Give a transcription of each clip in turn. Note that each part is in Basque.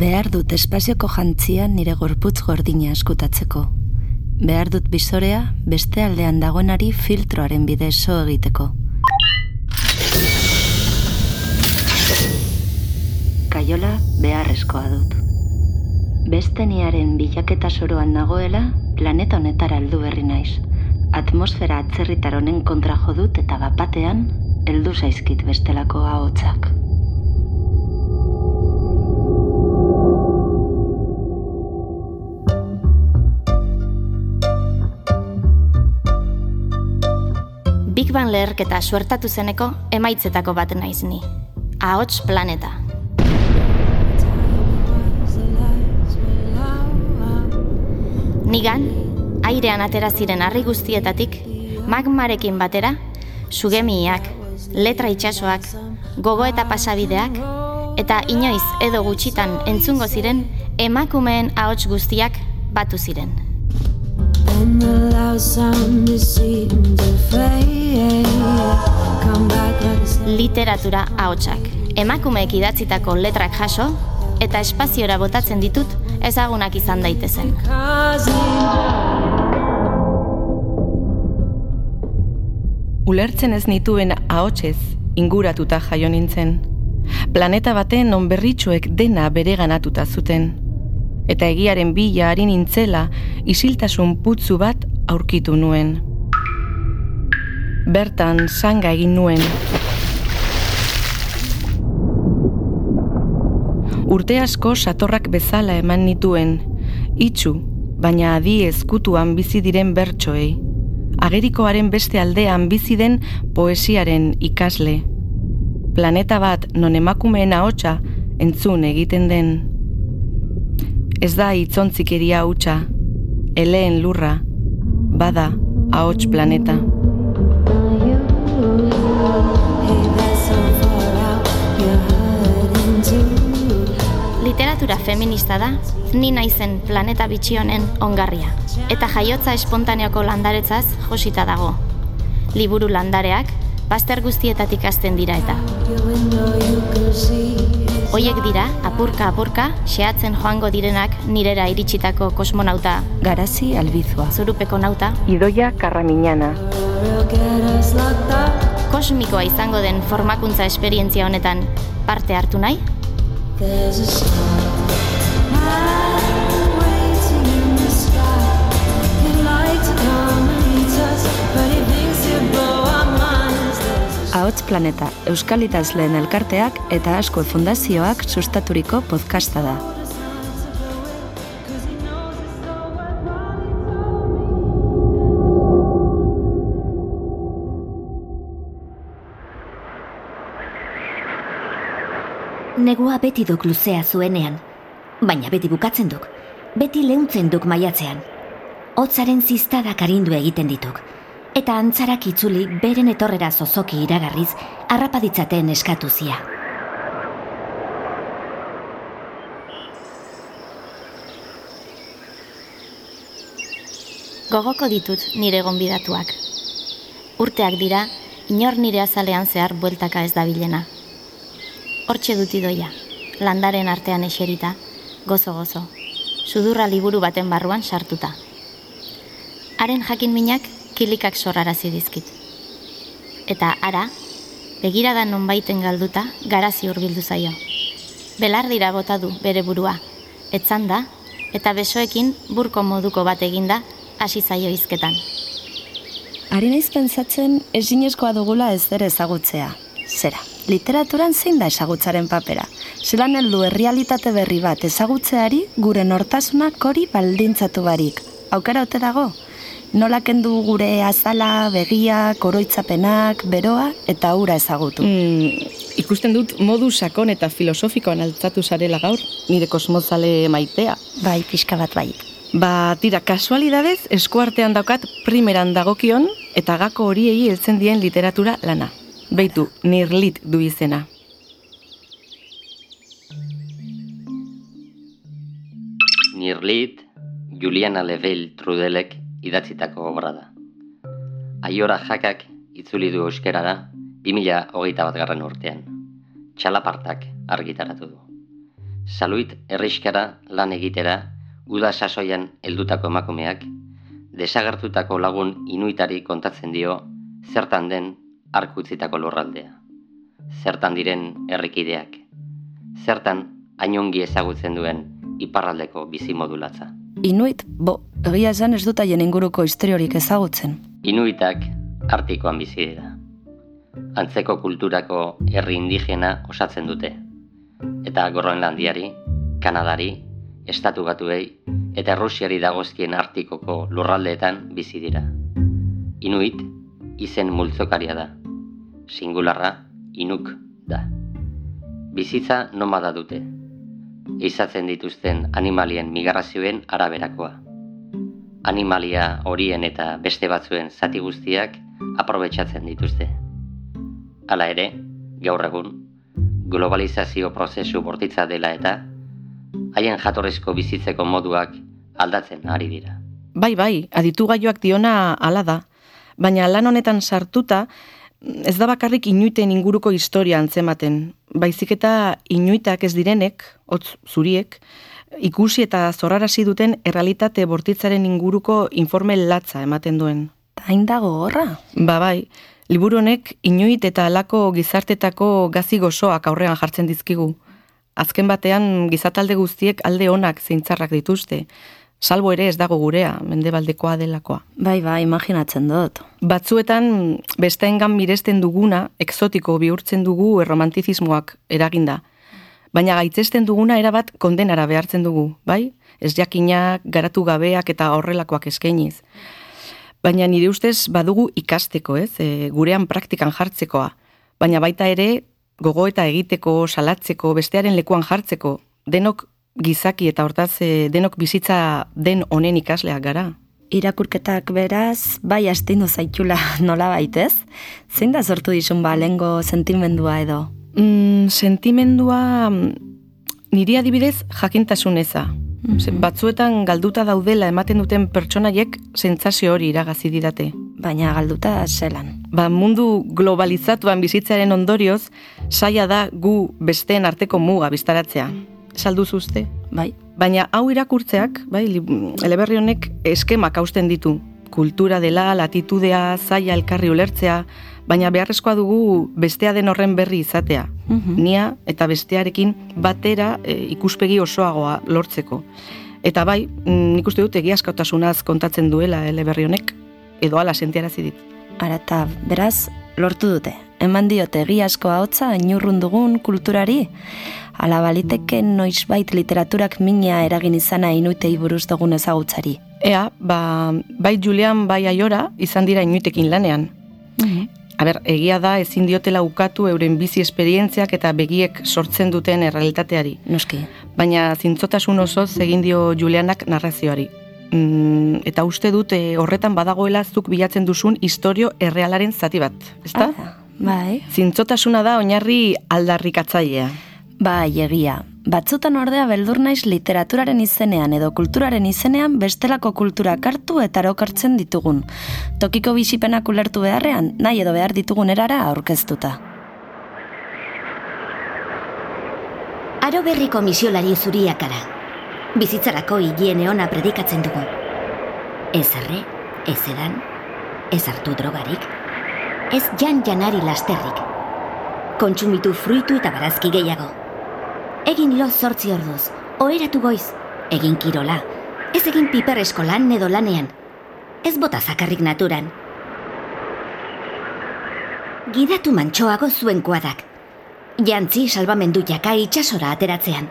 Behar dut espazioko jantzia nire gorputz gordina eskutatzeko. Behar dut bizorea beste aldean dagoenari filtroaren bidez so egiteko. Kaiola beharrezkoa dut. Beste niaren bilaketa soroan nagoela, planeta honetara heldu berri naiz. Atmosfera atzerritar honen kontra jo dut eta bapatean, heldu zaizkit bestelako ahotsak. Big Bang leherketa suertatu zeneko emaitzetako bat naiz ni. Ahots planeta. Nigan, airean atera ziren harri guztietatik, magmarekin batera, sugemiak, letra itsasoak, gogo eta pasabideak, eta inoiz edo gutxitan entzungo ziren emakumeen ahots guztiak batu ziren. And the loud sound is seemed to fade. Come back like a Literatura ahotsak. Emakumeek idatzitako letrak jaso, eta espaziora botatzen ditut ezagunak izan daitezen. Ulertzen ez nituen ahotsez inguratuta jaio nintzen. Planeta baten non berritxuek dena bereganatuta zuten. Eta egiaren bila ari nintzela isiltasun putzu bat aurkitu nuen. Bertan sanga egin nuen. Urte asko satorrak bezala eman nituen, itxu, baina adi ezkutuan bizi diren bertsoei. Agerikoaren beste aldean bizi den poesiaren ikasle. Planeta bat non emakumeen ahotsa entzun egiten den. Ez da itzontzikeria hutsa, eleen lurra, bada ahots planeta. Literatura feminista da, ni naizen planeta bitxi honen ongarria. Eta jaiotza espontaneoko landaretzaz josita dago. Liburu landareak, bazter guztietatik hasten dira eta. Hoiek dira, apurka apurka, xeatzen joango direnak nirera iritsitako kosmonauta, Garazi albizua. zurupeko nauta, Idoia karraminana. Kosmikoa izango den formakuntza esperientzia honetan parte hartu nahi? Ahots Planeta, Euskal Idazleen Elkarteak eta Asko Fundazioak sustaturiko podcasta da. Negua beti duk luzea zuenean, baina beti bukatzen duk, beti leuntzen duk maiatzean. Hotzaren ziztadak arindu egiten dituk, eta antzarak itzuli beren etorrera zozoki iragarriz harrapaditzaten eskatu zia. Gogoko ditut nire gonbidatuak. Urteak dira, inor nire azalean zehar bueltaka ez dabilena. Hortxe dut idoia, landaren artean eserita, gozo-gozo, sudurra liburu baten barruan sartuta. Haren jakin minak kilikak sorrarazi dizkit. Eta ara, begirada nonbaiten galduta, garazi hurbildu zaio. Belardira bota du bere burua, etzan da, eta besoekin burko moduko bat eginda hasi zaio hizketan. Ari naiz pentsatzen ezinezkoa dugula ez ere ezagutzea. Zera, literaturan zein da ezagutzaren papera? Zelan heldu errealitate berri bat ezagutzeari gure nortasunak hori baldintzatu barik. Aukera ote dago? Nola kendu gure azala, begiak, oroitzapenak, beroa eta ura ezagutu. Mm, ikusten dut modu sakon eta filosofikoan altzatu zarela gaur, nire kosmozale maitea. Bai, pixka bat bai. Ba, tira, kasualidadez eskuartean daukat primeran dagokion eta gako horiei heltzen dien literatura lana. Beitu, nirlit du izena. Nirlit, Juliana Level Trudelek idatzitako obra da. Aiora jakak itzuli du euskerara 2021 bat garren urtean. Txalapartak argitaratu du. Saluit herriskara lan egitera, uda sasoian heldutako emakumeak, desagertutako lagun inuitari kontatzen dio zertan den arkutzitako lurraldea. Zertan diren herrikideak. Zertan ainongi ezagutzen duen iparraldeko bizimodulatza. Inuit, bo, egia esan ez dut haien inguruko historiorik ezagutzen. Inuitak artikoan bizi dira. Antzeko kulturako herri indigena osatzen dute. Eta Groenlandiari, Kanadari, Estatu Batuei eta Rusiari dagozkien artikoko lurraldeetan bizi dira. Inuit izen multzokaria da. Singularra inuk da. Bizitza nomada dute. Izatzen dituzten animalien migrazioen araberakoa. Animalia horien eta beste batzuen zati guztiak aprobetxatzen dituzte. Hala ere, gaur egun, globalizazio prozesu bortitza dela eta haien jatorrezko bizitzeko moduak aldatzen ari dira. Bai, bai, aditu gaioak diona hala da. Baina lan honetan sartuta, ez da bakarrik inuiten inguruko historia antzematen. Baizik eta inuitak ez direnek, hotz zuriek, ikusi eta zorrarazi duten errealitate bortitzaren inguruko informe latza ematen duen. Hain dago horra? Ba bai, liburu honek inuit eta alako gizartetako gazi gozoak aurrean jartzen dizkigu. Azken batean gizatalde guztiek alde onak zeintzarrak dituzte. Salbo ere ez dago gurea, mendebaldekoa delakoa. Bai, bai, imaginatzen dut. Batzuetan besteengan miresten duguna, exotiko bihurtzen dugu erromantizismoak eraginda. Baina gaitzesten duguna erabat kondenara behartzen dugu, bai? Ez jakinak, garatu gabeak eta horrelakoak eskainiz. Baina nire ustez badugu ikasteko, ez? E, gurean praktikan jartzekoa. Baina baita ere gogo eta egiteko, salatzeko, bestearen lekuan jartzeko, denok gizaki eta hortaz e, denok bizitza den honen ikasleak gara. Irakurketak beraz, bai astindu zaitula nola baitez? Zein da sortu dizun ba lengo sentimendua edo? Mm, sentimendua mm, niri adibidez jakintasuneza. Ze, Batzuetan galduta daudela ematen duten pertsonaiek sentsazio hori iragazi didate. Baina galduta zelan. Ba, mundu globalizatuan bizitzaren ondorioz, saia da gu besteen arteko muga biztaratzea. Salduzu uste? Bai, Baina hau irakurtzeak, bai, eleberri honek eskemak hausten ditu. Kultura dela, latitudea, zaila elkarri ulertzea, baina beharrezkoa dugu bestea den horren berri izatea. Mhm. Nia eta bestearekin batera e, ikuspegi osoagoa lortzeko. Eta bai, nik uste dut egiazkautasunaz kontatzen duela eleberri honek, edo ala sentiarazi dit. arata beraz, lortu dute. Eman diote egiazko ahotza inurrun dugun kulturari. Ala baliteke noizbait literaturak mina eragin izana inuitei buruz dugun ezagutzari. Ea, ba, bai Julian, bai Aiora, izan dira inuitekin lanean. A ber, egia da ezin diotela ukatu euren bizi esperientziak eta begiek sortzen duten errealitateari. Noski. Baina zintzotasun osoz egin dio Julianak narrazioari. Mm, eta uste dut eh, horretan badagoela zuk bilatzen duzun historio errealaren zati bat, ezta? Ah, bai. Zintzotasuna da oinarri aldarrikatzailea. Bai, egia. Batzutan ordea beldur naiz literaturaren izenean edo kulturaren izenean bestelako kulturak hartu eta erokartzen ditugun. Tokiko bisipenak ulertu beharrean, nahi edo behar ditugun erara aurkeztuta. Aro berriko misiolari zuriak gara. Bizitzarako higiene ona predikatzen dugu. Ez arre, ez edan, ez hartu drogarik, ez jan janari lasterrik. Kontsumitu fruitu eta barazki gehiago. Egin lo zortzi orduz, oheratu goiz, egin kirola, ez egin piper eskolan edo lanean, ez bota zakarrik naturan. Gidatu mantxoago zuen kuadak, jantzi salbamendu jaka itxasora ateratzean.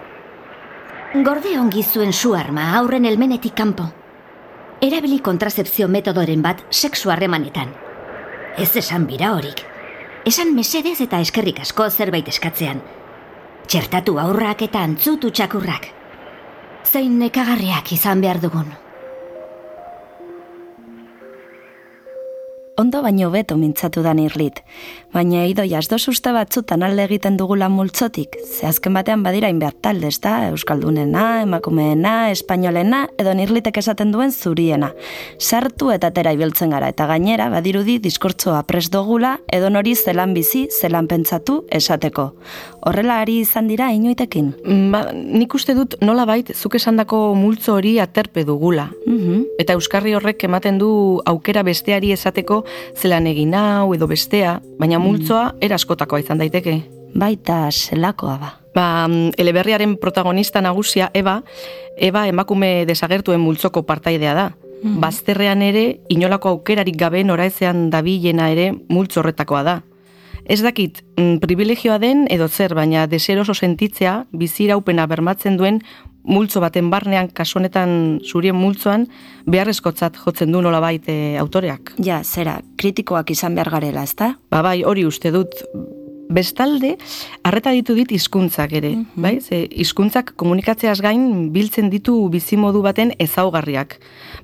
Gorde ongi zuen su arma aurren helmenetik kanpo. Erabili kontrazepzio metodoren bat sexu harremanetan. Ez esan bira horik. Esan mesedez eta eskerrik asko zerbait eskatzean. Txertatu aurrak eta antzutu txakurrak. Zein nekagarriak izan behar dugun. Ondo baino beto mintzatu da nirlit. Baina idoi asdo suste batzutan alde egiten dugula multzotik, ze azken batean badira inbert talde, da? Euskaldunena, emakumeena, espainolena, edo nirlitek esaten duen zuriena. Sartu eta tera ibiltzen gara, eta gainera, badirudi diskortzoa pres dogula, edo nori zelan bizi, zelan pentsatu, esateko. Horrela ari izan dira inoitekin. Mm, Ba, nik uste dut nola bait, zuk esandako multzo hori aterpe dugula. Mhm. Eta Euskarri horrek ematen du aukera besteari esateko zelan egin hau edo bestea, baina multzoa era askotakoa izan daiteke. Baita zelakoa ba. Ba, mm, eleberriaren protagonista nagusia Eba, Eba emakume desagertuen multzoko partaidea da. Bazterrean ere, inolako aukerarik gabe noraezean dabilena ere multzo horretakoa da. Ez dakit, mm, privilegioa den edo zer, baina deseroso sentitzea, biziraupena bermatzen duen multzo baten barnean, kasu honetan zurien multzoan, beharrezkotzat jotzen du nolabait e, autoreak. Ja, zera, kritikoak izan behar garela, ezta? Ba bai, hori uste dut. Bestalde, harreta ditu dit hizkuntzak ere, bai? Ze hizkuntzak komunikatzeaz gain biltzen ditu bizimodu baten ezaugarriak.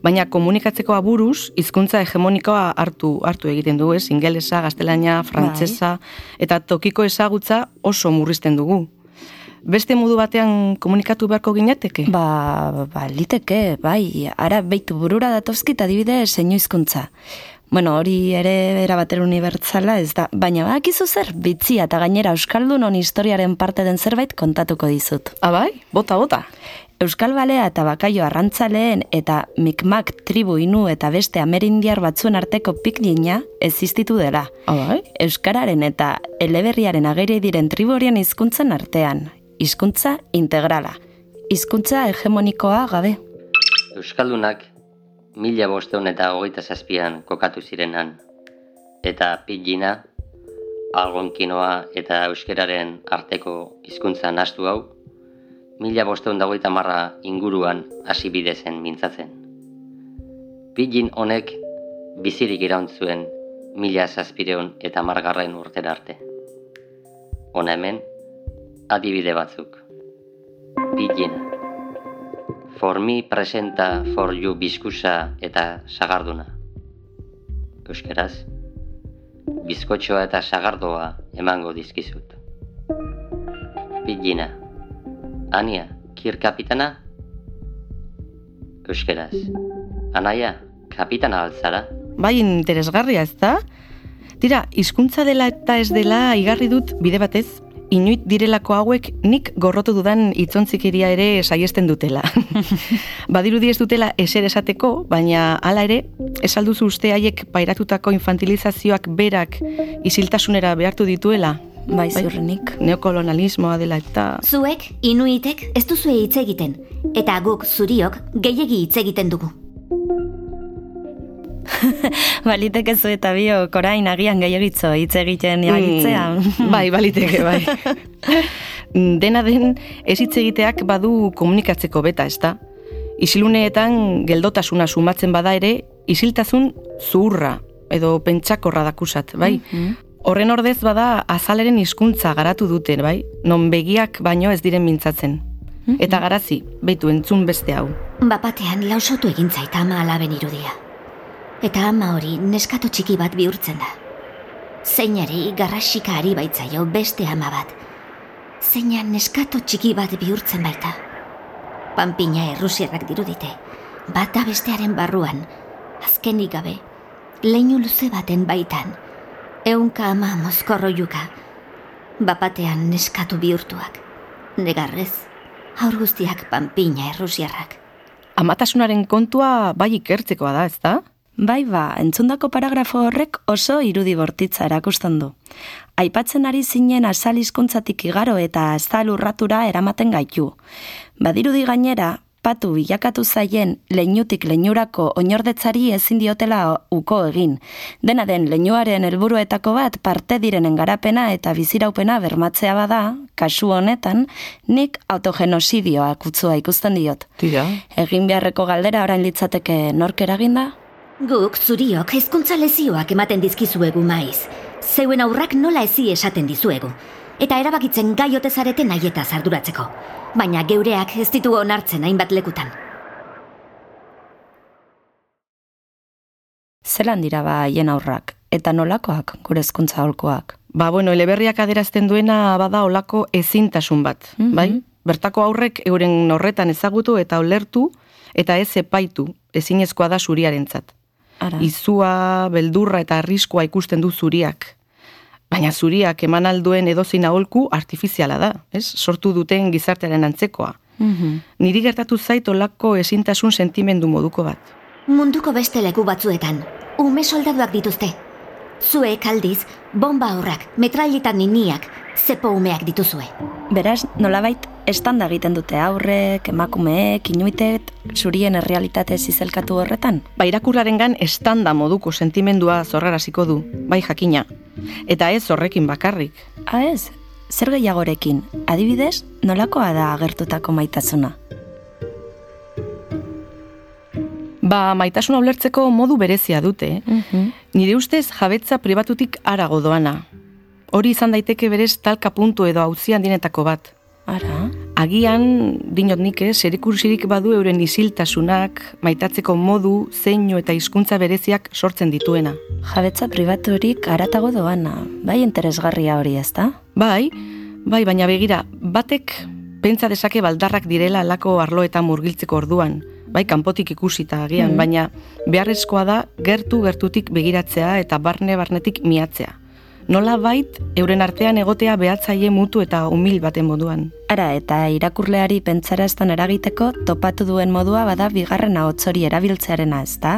Baina komunikatzeko aburuz, hizkuntza hegemonikoa hartu hartu egiten du, ez? Ingelesa, gaztelania, frantsesa eta tokiko ezagutza oso murrizten dugu. Beste modu batean komunikatu beharko ginateke? Ba, ba, liteke, bai, ara beitu burura datozkit adibide zeinu hizkuntza. Bueno, hori ere erabater unibertsala ez da, baina bakizu zer, bitzia eta gainera Euskaldunon historiaren parte den zerbait kontatuko dizut. Ah, bai? Bota, bota. Euskal Balea eta Bakaio arrantzaleen eta Mikmak tribu inu eta beste amerindiar batzuen arteko piknina existitu dela. Ah, bai? Euskararen eta eleberriaren ageri diren tribu horien hizkuntzen artean. Hizkuntza integrala. Hizkuntza hegemonikoa gabe. Euskaldunak mila bosteun eta hogeita zazpian kokatu zirenan, eta pidgina, algonkinoa eta euskeraren arteko hizkuntza nastu hau, mila bosteun da hogeita marra inguruan hasi bidezen mintzatzen. Pidgin honek bizirik iraun zuen mila zazpireun eta margarren urtera arte. Hona hemen, adibide batzuk. Pidgina. For me presenta for you bizkusa eta sagarduna. Euskeraz, bizkotxoa eta sagardoa emango dizkizut. Pidgina. Ania, kir kapitana? Euskeraz. Anaia, kapitana altzara? Bai interesgarria, ez da? Tira, hizkuntza dela eta ez dela igarri dut bide batez, inuit direlako hauek nik gorrotu dudan itzontzikiria ere saiesten dutela. Badirudi ez dutela eser esateko, baina hala ere, esalduzu uste haiek pairatutako infantilizazioak berak isiltasunera behartu dituela? Bai, ziurrenik. Neokolonialismoa dela eta... Zuek, inuitek, ez duzue hitz egiten, eta guk zuriok gehiegi hitz egiten dugu. Baliteke zu eta biok orain agian gehiagitzo hitz egiten jagitzea. Mm, bai, baliteke, bai. Dena den, ez hitz egiteak badu komunikatzeko beta, ez da? Isiluneetan geldotasuna sumatzen bada ere, isiltasun zuhurra edo pentsakorra dakusat, bai? Horren ordez bada azaleren hizkuntza garatu duten, bai? Non begiak baino ez diren mintzatzen. Eta garazi, beitu entzun beste hau. Bapatean lausotu egin zait ama alaben irudia. Eta ama hori neskato txiki bat bihurtzen da. Zeinari garrasika ari baitzaio beste ama bat. Zeina neskato txiki bat bihurtzen baita. Panpina errusiarrak dirudite. Bata bestearen barruan, azkenik gabe, leinu luze baten baitan. Eunka ama mozkorro juka. Bapatean neskatu bihurtuak. Negarrez, aur guztiak panpina errusiarrak. Amatasunaren kontua bai ikertzekoa da, ez da? Bai ba, entzundako paragrafo horrek oso irudi bortitza erakusten du. Aipatzen ari zinen azal hizkuntzatik igaro eta azal urratura eramaten gaitu. Badirudi gainera, patu bilakatu zaien leinutik leinurako oinordetzari ezin diotela uko egin. Dena den leinuaren helburuetako bat parte direnen garapena eta biziraupena bermatzea bada, kasu honetan, nik autogenosidioa kutzua ikusten diot. Tira. Egin beharreko galdera orain litzateke nork eraginda? Guk zuriok hezkuntza lezioak ematen dizkizuegu maiz. Zeuen aurrak nola ezi esaten dizuegu. Eta erabakitzen gaiote zarete nahietaz arduratzeko. Baina geureak ez ditugu onartzen hainbat lekutan. Zelan dira ba haien aurrak, eta nolakoak gure hezkuntza holkoak. Ba, bueno, eleberriak aderazten duena bada olako ezintasun bat, bai? Bertako aurrek euren horretan ezagutu eta ulertu eta ez epaitu ezinezkoa da zuriarentzat. Ara. Izua, beldurra eta arriskoa ikusten du zuriak. Baina zuriak eman alduen edozein aholku artifiziala da, ez? Sortu duten gizartearen antzekoa. Mhm. Niri gertatu zait olako ezintasun sentimendu moduko bat. Munduko beste leku batzuetan, ume soldaduak dituzte. Zuek aldiz, bomba aurrak, metralletan niniak, zepo umeak dituzue. Beraz, nolabait, estanda egiten dute aurrek, emakumeek, inuitet, zurien errealitate zizelkatu horretan. Ba, irakurrarengan estanda moduko sentimendua zorraraziko du, bai jakina. Eta ez horrekin bakarrik. Ha Ah, ez, zer gehiagorekin, adibidez, nolakoa da agertutako maitasuna. Ba, maitasuna ulertzeko modu berezia dute. Mhm. Nire ustez jabetza pribatutik arago doana. Hori izan daiteke berez talka puntu edo hauzian dinetako bat. Ara, Agian, dinot nik ez, erikursirik badu euren isiltasunak, maitatzeko modu, zeinu eta hizkuntza bereziak sortzen dituena. jabetza pribaturik aratago doana, bai interesgarria hori ez da? Bai, bai, baina begira, batek pentsa dezake baldarrak direla alako arloetan murgiltzeko orduan, bai, kanpotik ikusita agian, baina beharrezkoa da gertu gertutik begiratzea eta barne barnetik miatzea. Nola bait, euren artean egotea behatzaile mutu eta umil baten moduan. Ara, eta irakurleari pentsaraztan eragiteko topatu duen modua bada bigarren ahots hori erabiltzearena, ez da?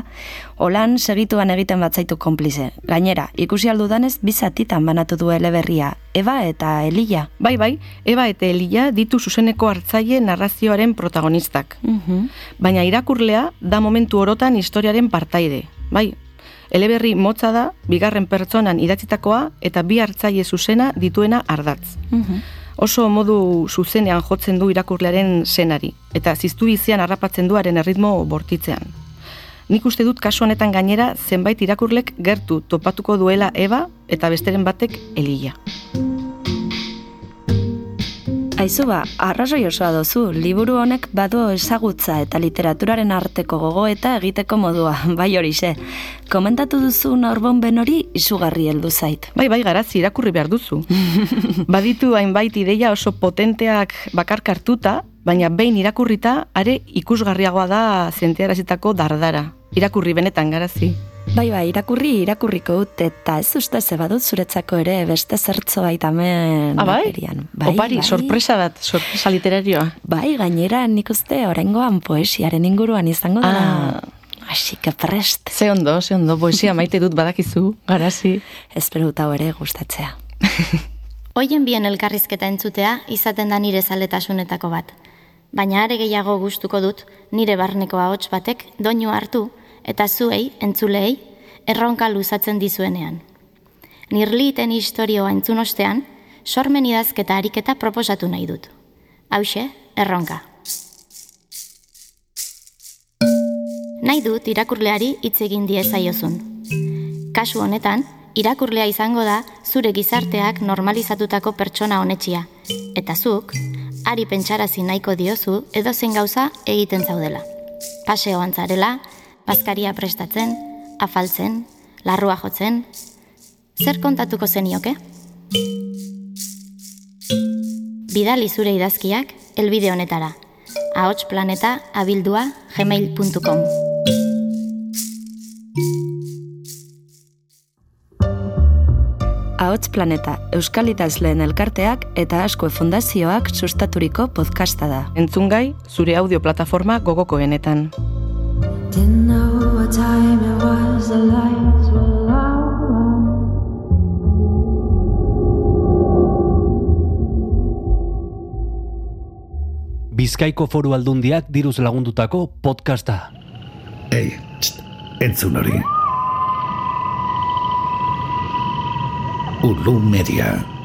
Holan segituan egiten batzaitu konplize. Gainera, ikusi aldudanez bizatitan banatu du eleberria, Eba eta Elia. Bai, bai, Eba eta Elia ditu zuzeneko hartzaile narrazioaren protagonistak. Mhm. Baina irakurlea da momentu orotan historiaren partaide. Bai, eleberri motza da, bigarren pertsonan idatzitakoa eta bi hartzaile zuzena dituena ardatz. Mhm. Oso modu zuzenean jotzen du irakurlearen senari, eta ziztu izian harrapatzen duaren erritmo bortitzean. Nik uste dut kasu honetan gainera zenbait irakurlek gertu topatuko duela Eba eta besteren batek Elia. Aizu ba, arrazoi osoa dozu, liburu honek badu ezagutza eta literaturaren arteko gogoeta egiteko modua, bai horixe. Komentatu duzu norbonben hori izugarri heldu zait. Bai, bai, garazi irakurri behar duzu. Baditu hainbait ideia oso potenteak bakarkartuta, baina behin irakurrita, are ikusgarriagoa da zentearazitako dardara. Irakurri benetan garazi. Bai, bai, irakurri, irakurriko dut, eta ez uste ze badut zuretzako ere beste zertzo baita hemen Ah, bai? agerian. Opari, sorpresa bat, sorpresa literarioa. Bai, gainera nik uste oraingoan poesiaren inguruan izango da. Ah. Que prest. Ze ondo, ze ondo, poesia maite dut badakizu, garazi. Espero dut hau ere gustatzea. Hoien bien elkarrizketa entzutea izaten da nire zaletasunetako bat. Baina are gehiago gustuko dut nire barneko ahots batek doinu hartu eta zuei, entzulei, erronka luzatzen dizuenean. Nirliten historioa entzun ostean, sormen idazketa ariketa proposatu nahi dut. Hauxe, erronka. Nahi dut irakurleari hitz egin diezaiozun. Kasu honetan, irakurlea izango da zure gizarteak normalizatutako pertsona honetxia, eta zuk, ari pentsarazi nahiko diozu edo zen gauza egiten zaudela. Paseoan zarela, bazkaria prestatzen, afaltzen, larrua jotzen, zer kontatuko zenioke? Bidali zure idazkiak elbide honetara. ahotsplaneta abildua gmail.com Ahots Planeta, Euskal Idazleen Elkarteak eta Askue Fundazioak sustaturiko podcasta da. Entzungai, zure audio plataforma gogokoenetan. Didn't know what time it was, the lights were low. Bizkaiko foru aldundiak diruz lagundutako podcasta. Ei, txt, entzun hori. Ulu Media.